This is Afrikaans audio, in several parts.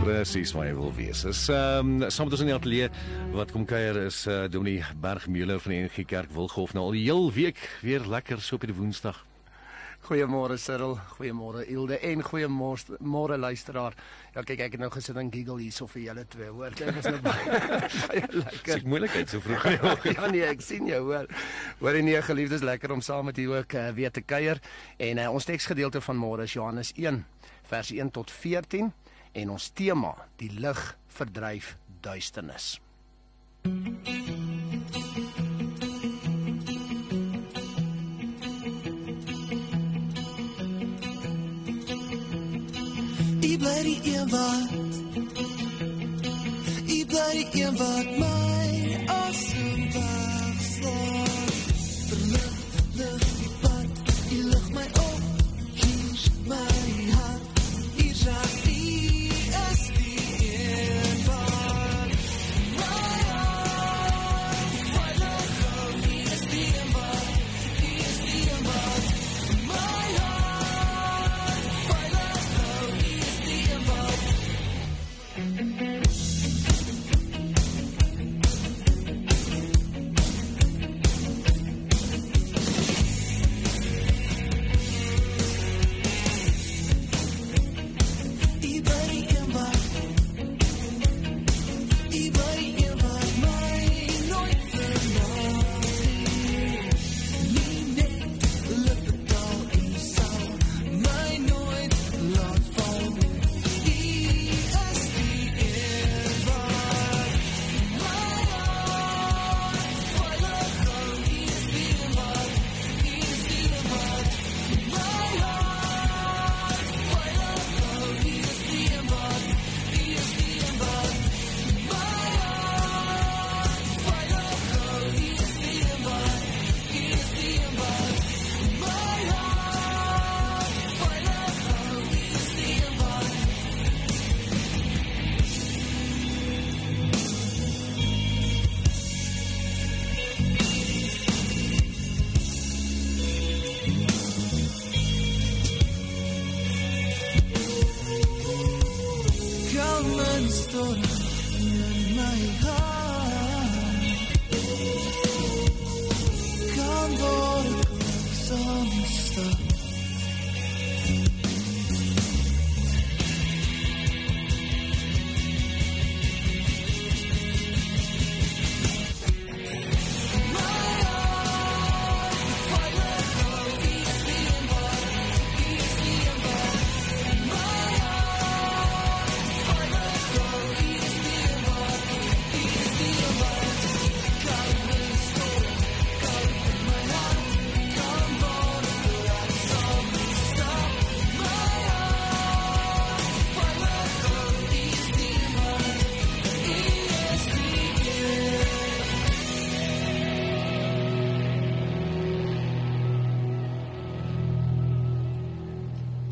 Presies waar jy wil wees. Is ehm um, saam met ons in die ateljee wat kom kuier is uh, Dominee Bergmeuler van die NG Kerk Wilgehof nou al die heel week weer lekker so op die Woensdag. Goeiemôre Cyril, goeiemôre Ilde en goeiemôre môre luisteraar. Ja kyk ek het nou gesit en giggle hierso vir julle twee, hoor. Dit is nou baie lekker. Dis moeilikheid so vroeg. ja nee, ek sien jou, hoor. Hoor nie geliefdes lekker om saam met u ook uh, weer te kuier en uh, ons teksgedeelte van môre is Johannes 1 vers 1 tot 14 en ons tema die lig verdryf duisternis. Ik bly die een wat Ik bly die een wat my asem wegslaan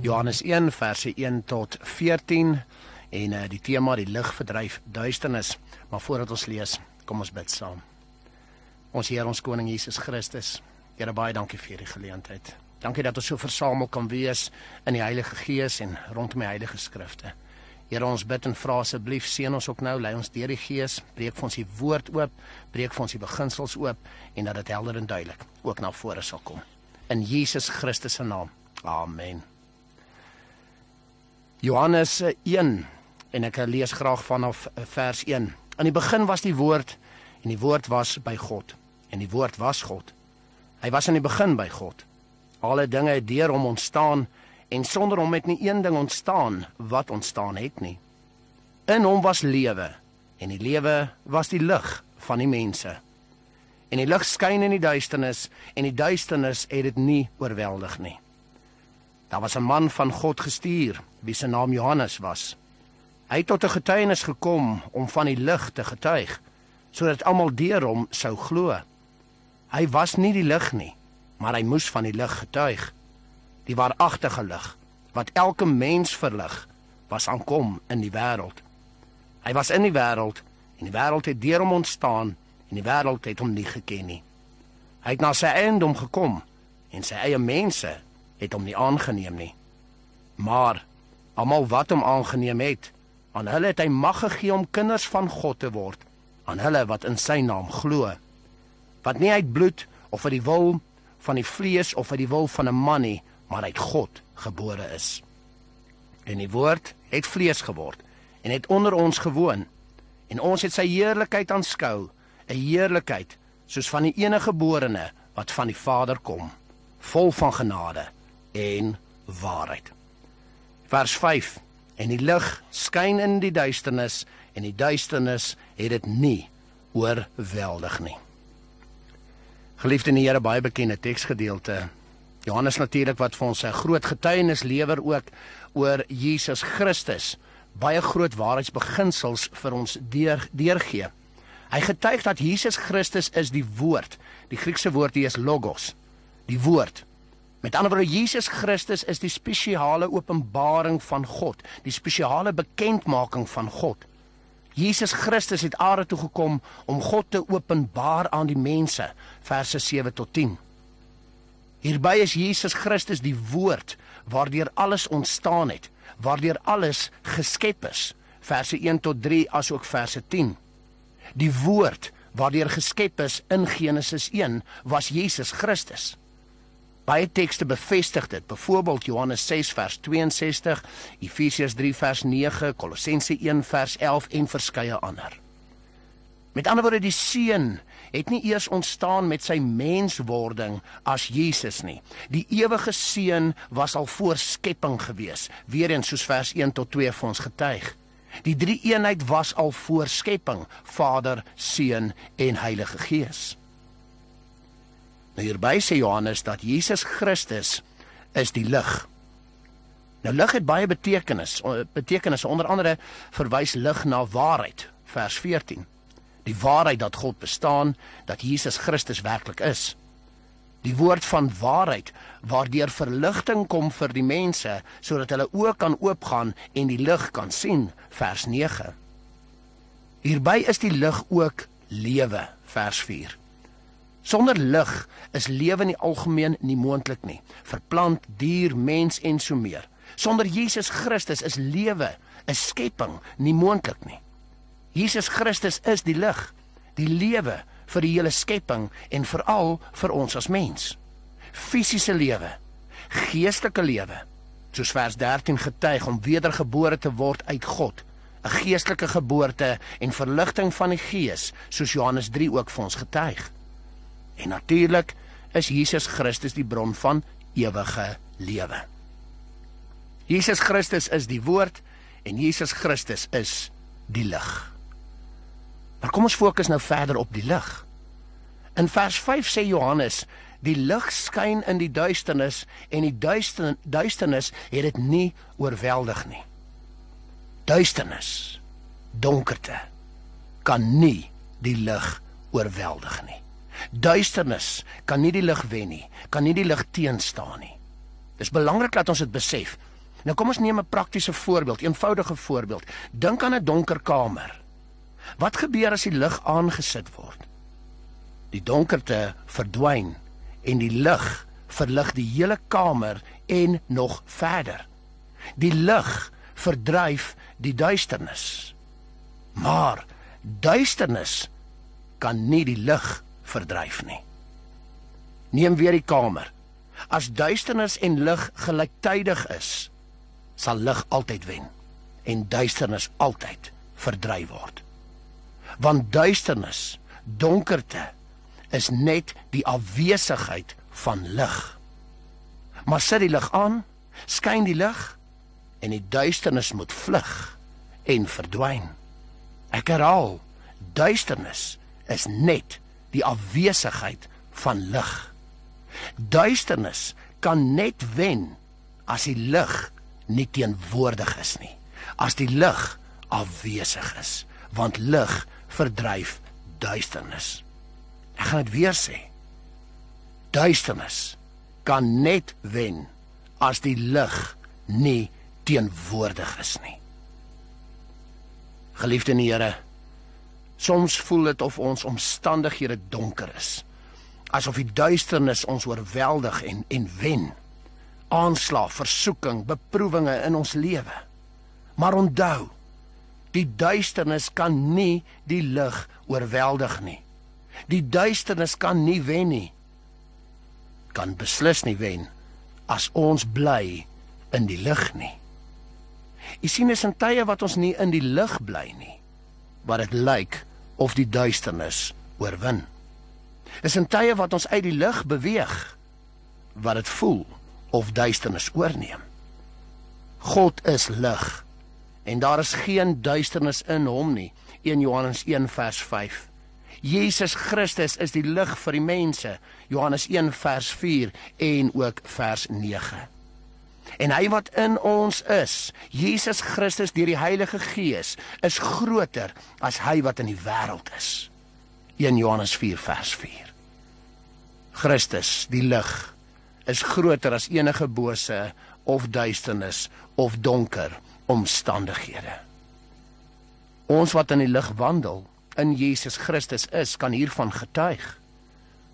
Johannes 1 verse 1 tot 14 en uh, die tema die lig verdryf duisternis. Maar voordat ons lees, kom ons bid saam. Ons Here ons koning Jesus Christus. Here baie dankie vir hierdie geleentheid. Dankie dat ons so versamel kan wees in die Heilige Gees en rondom die Heilige Skrifte. Here ons bid en vra asseblief seën ons ook nou, lei ons deur die Gees, breek vir ons die woord oop, breek vir ons die beginsels oop en dat dit helder en duidelik ook na vore sal kom. In Jesus Christus se naam. Amen. Johannes 1 en ek lees graag vanaf eh, vers 1. In die begin was die woord en die woord was by God en die woord was God. Hy was in die begin by God. Alle dinge het deur hom ontstaan en sonder hom het nie een ding ontstaan wat ontstaan het nie. In hom was lewe en die lewe was die lig van die mense. En die lig skyn in die duisternis en die duisternis het dit nie oorweldig nie. Daar was 'n man van God gestuur, wie se naam Johannes was. Hy het tot 'n getuienis gekom om van die lig te getuig, sodat almal deur hom sou glo. Hy was nie die lig nie, maar hy moes van die lig getuig. Die waaragtige lig wat elke mens verlig, was aankom in die wêreld. Hy was in die wêreld en die wêreld het deur hom ontstaan en die wêreld het hom nie geken nie. Hy het na sy eiendom gekom en sy eie mense het hom nie aangeneem nie. Maar almal wat hom aangeneem het, aan hulle het hy mag gegee om kinders van God te word, aan hulle wat in sy naam glo. Wat nie uit bloed of uit die wil van die vlees of uit die wil van 'n man nie, maar uit God gebore is. En die woord het vlees geword en het onder ons gewoon en ons het sy heerlikheid aanskou, 'n heerlikheid soos van die enige geborene wat van die Vader kom, vol van genade en waarheid. Vers 5 En die lig skyn in die duisternis en die duisternis het dit nie oorweldig nie. Geliefde in die Here baie bekende teksgedeelte. Johannes natuurlik wat vir ons 'n groot getuienis lewer ook oor Jesus Christus. Baie groot waarheidsbeginsels vir ons deur deurgee. Hy getuig dat Jesus Christus is die woord. Die Griekse woord hier is logos. Die woord. Met ander woorde Jesus Christus is die spesiale openbaring van God, die spesiale bekendmaking van God. Jesus Christus het aarde toe gekom om God te openbaar aan die mense, verse 7 tot 10. Hierby is Jesus Christus die woord waardeur alles ontstaan het, waardeur alles geskep is, verse 1 tot 3 asook verse 10. Die woord waardeur geskep is in Genesis 1 was Jesus Christus. Baie tekste bevestig dit. Byvoorbeeld Johannes 6 vers 62, Efesiërs 3 vers 9, Kolossense 1 vers 11 en verskeie ander. Met ander woorde die seun het nie eers ontstaan met sy menswording as Jesus nie. Die ewige seun was al voor skepping gewees, weer eens soos vers 1 tot 2 vir ons getuig. Die drie eenheid was al voor skepping, Vader, Seun en Heilige Gees. Nou hierby sê Johannes dat Jesus Christus is die lig. Nou lig het baie betekenis. Betekenisse onder andere verwys lig na waarheid, vers 14. Die waarheid dat God bestaan, dat Jesus Christus werklik is. Die woord van waarheid waardeur verligting kom vir die mense sodat hulle oë kan oopgaan en die lig kan sien, vers 9. Hierby is die lig ook lewe, vers 4. Sonder lig is lewe in die algemeen nie moontlik nie. Vir plant, dier, mens en so meer. Sonder Jesus Christus is lewe, 'n skepping, nie moontlik nie. Jesus Christus is die lig, die lewe vir die hele skepping en veral vir ons as mens. Fisiese lewe, geestelike lewe, soos vers 13 getuig om wedergebore te word uit God, 'n geestelike geboorte en verligting van die gees, soos Johannes 3 ook vir ons getuig. En natuurlik is Jesus Christus die bron van ewige lewe. Jesus Christus is die woord en Jesus Christus is die lig. Maar kom ons fokus nou verder op die lig. In vers 5 sê Johannes, die lig skyn in die duisternis en die duister, duisternis het dit nie oorweldig nie. Duisternis, donkerte kan nie die lig oorweldig nie. Duisternis kan nie die lig wen nie, kan nie die lig teenstaan nie. Dis belangrik dat ons dit besef. Nou kom ons neem 'n praktiese voorbeeld, eenvoudige voorbeeld. Dink aan 'n donker kamer. Wat gebeur as die lig aangesit word? Die donkerte verdwyn en die lig verlig die hele kamer en nog verder. Die lig verdryf die duisternis. Maar duisternis kan nie die lig verdryf nie. Neem weer die kamer. As duisternis en lig gelyktydig is, sal lig altyd wen en duisternis altyd verdryf word. Want duisternis, donkerte is net die afwesigheid van lig. Maar sit die lig aan, skyn die lig en die duisternis moet vlug en verdwyn. Ek herhaal, duisternis is net die afwesigheid van lig. Duisternis kan net wen as die lig nie teenwoordig is nie. As die lig afwesig is, want lig verdryf duisternis. Ek gaan dit weer sê. Duisternis kan net wen as die lig nie teenwoordig is nie. Geliefde in die Here, soms voel dit of ons omstandighede donker is. Asof die duisternis ons oorweldig en en wen. Aanslag, versoeking, beproewinge in ons lewe. Maar onthou, die duisternis kan nie die lig oorweldig nie. Die duisternis kan nie wen nie. Kan beslis nie wen as ons bly in die lig nie. Jy sien is in tye wat ons nie in die lig bly nie, wat dit lyk of die duisternis oorwin. Is in tye wat ons uit die lig beweeg, wat dit voel of duisternis oorneem. God is lig en daar is geen duisternis in hom nie. 1 Johannes 1 vers 5. Jesus Christus is die lig vir die mense. Johannes 1 vers 4 en ook vers 9. En hy wat in ons is, Jesus Christus deur die Heilige Gees, is groter as hy wat in die wêreld is. 1 Johannes 4 vers 4. Christus, die lig, is groter as enige bose of duisternis of donker omstandighede. Ons wat in die lig wandel, in Jesus Christus is, kan hiervan getuig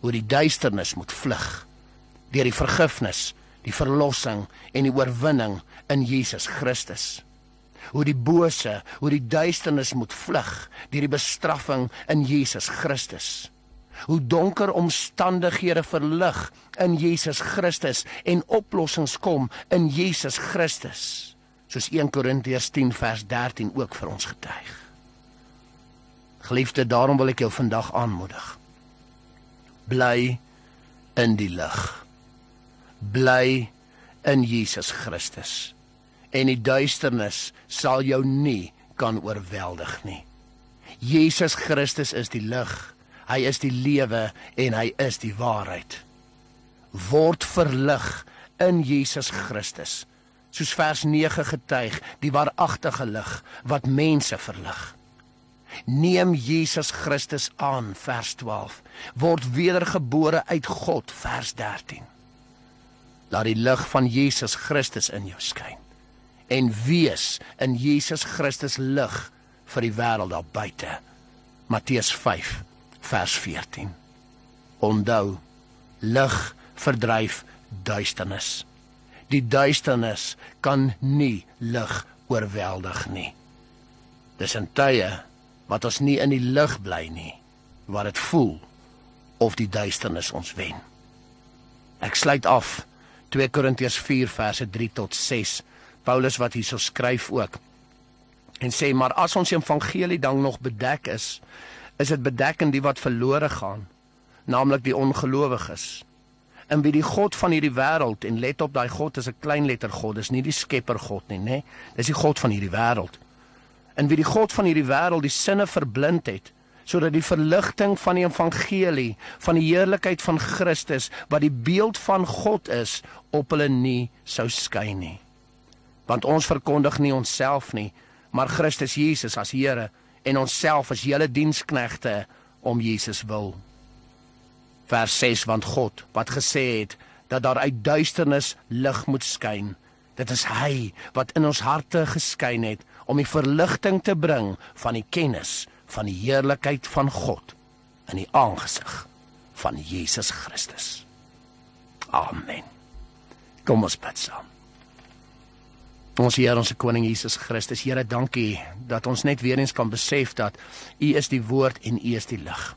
hoe die duisternis moet vlug deur die vergifnis, die verlossing en die oorwinning in Jesus Christus. Hoe die bose, hoe die duisternis moet vlug deur die bestraffing in Jesus Christus. Hoe donker omstandighede verlig in Jesus Christus en oplossings kom in Jesus Christus. Soos 1 Korintiërs 10 vers 13 ook vir ons getuig. Geliefde, daarom wil ek jou vandag aanmoedig. Bly in die lig. Bly in Jesus Christus. En die duisternis sal jou nie kan oorweldig nie. Jesus Christus is die lig. Hy is die lewe en hy is die waarheid. Word verlig in Jesus Christus. Soos vers 9 getuig, die waaragtige lig wat mense verlig. Neem Jesus Christus aan vers 12. Word wedergebore uit God vers 13. Laat die lig van Jesus Christus in jou skyn en wees in Jesus Christus lig vir die wêreld daar buite. Matteus 5 vers 14. Onthou, lig verdryf duisternis. Die duisternis kan nie lig oorweldig nie. Dis in tye wat ons nie in die lig bly nie, wat dit voel of die duisternis ons wen. Ek sluit af 2 Korintiërs 4 verse 3 tot 6. Paulus wat hierso skryf ook en sê maar as ons evangelie dan nog bedek is, is dit bedek in die wat verlore gaan, naamlik die ongelowiges. En wie die God van hierdie wêreld en let op daai God is 'n klein letter God, dis nie die skepper God nie, nê? Dis die God van hierdie wêreld en wie die God van hierdie wêreld die sinne verblind het sodat die verligting van die evangelie van die heerlikheid van Christus wat die beeld van God is op hulle nie sou skyn nie. Want ons verkondig nie onsself nie maar Christus Jesus as Here en onsself as julle diensknegte om Jesus wil. Vers 6 want God wat gesê het dat daar uit duisternis lig moet skyn dit is hy wat in ons harte geskyn het om die verligting te bring van die kennis van die heerlikheid van God in die aangesig van Jesus Christus. Amen. Kom ons bid saam. Ons Here, ons koning Jesus Christus, Here, dankie dat ons net weer eens kan besef dat U is die woord en U is die lig.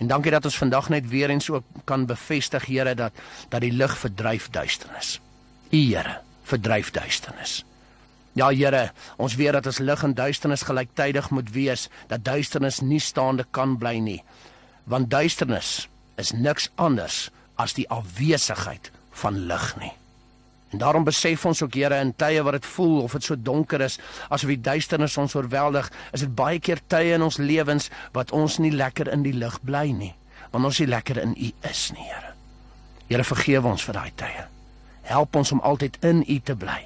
En dankie dat ons vandag net weer eens ook kan bevestig, Here, dat dat die lig verdryf duisternis. U Here, verdryf duisternis. Ja Here, ons weet dat as lig en duisternis gelyktydig moet wees, dat duisternis nie staande kan bly nie. Want duisternis is niks anders as die afwesigheid van lig nie. En daarom besef ons ook Here in tye wat dit voel of dit so donker is, asof die duisternis ons oorweldig, is dit baie keer tye in ons lewens wat ons nie lekker in die lig bly nie, want ons nie lekker in U is nie, Here. Here vergewe ons vir daai tye. Help ons om altyd in U te bly,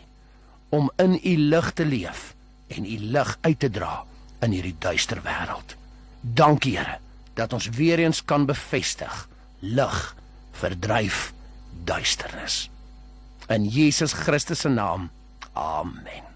om in U lig te leef en U lig uit te dra in hierdie duister wêreld. Dankie Here dat ons weer eens kan bevestig lig verdryf duisternis. In Jesus Christus se naam. Amen.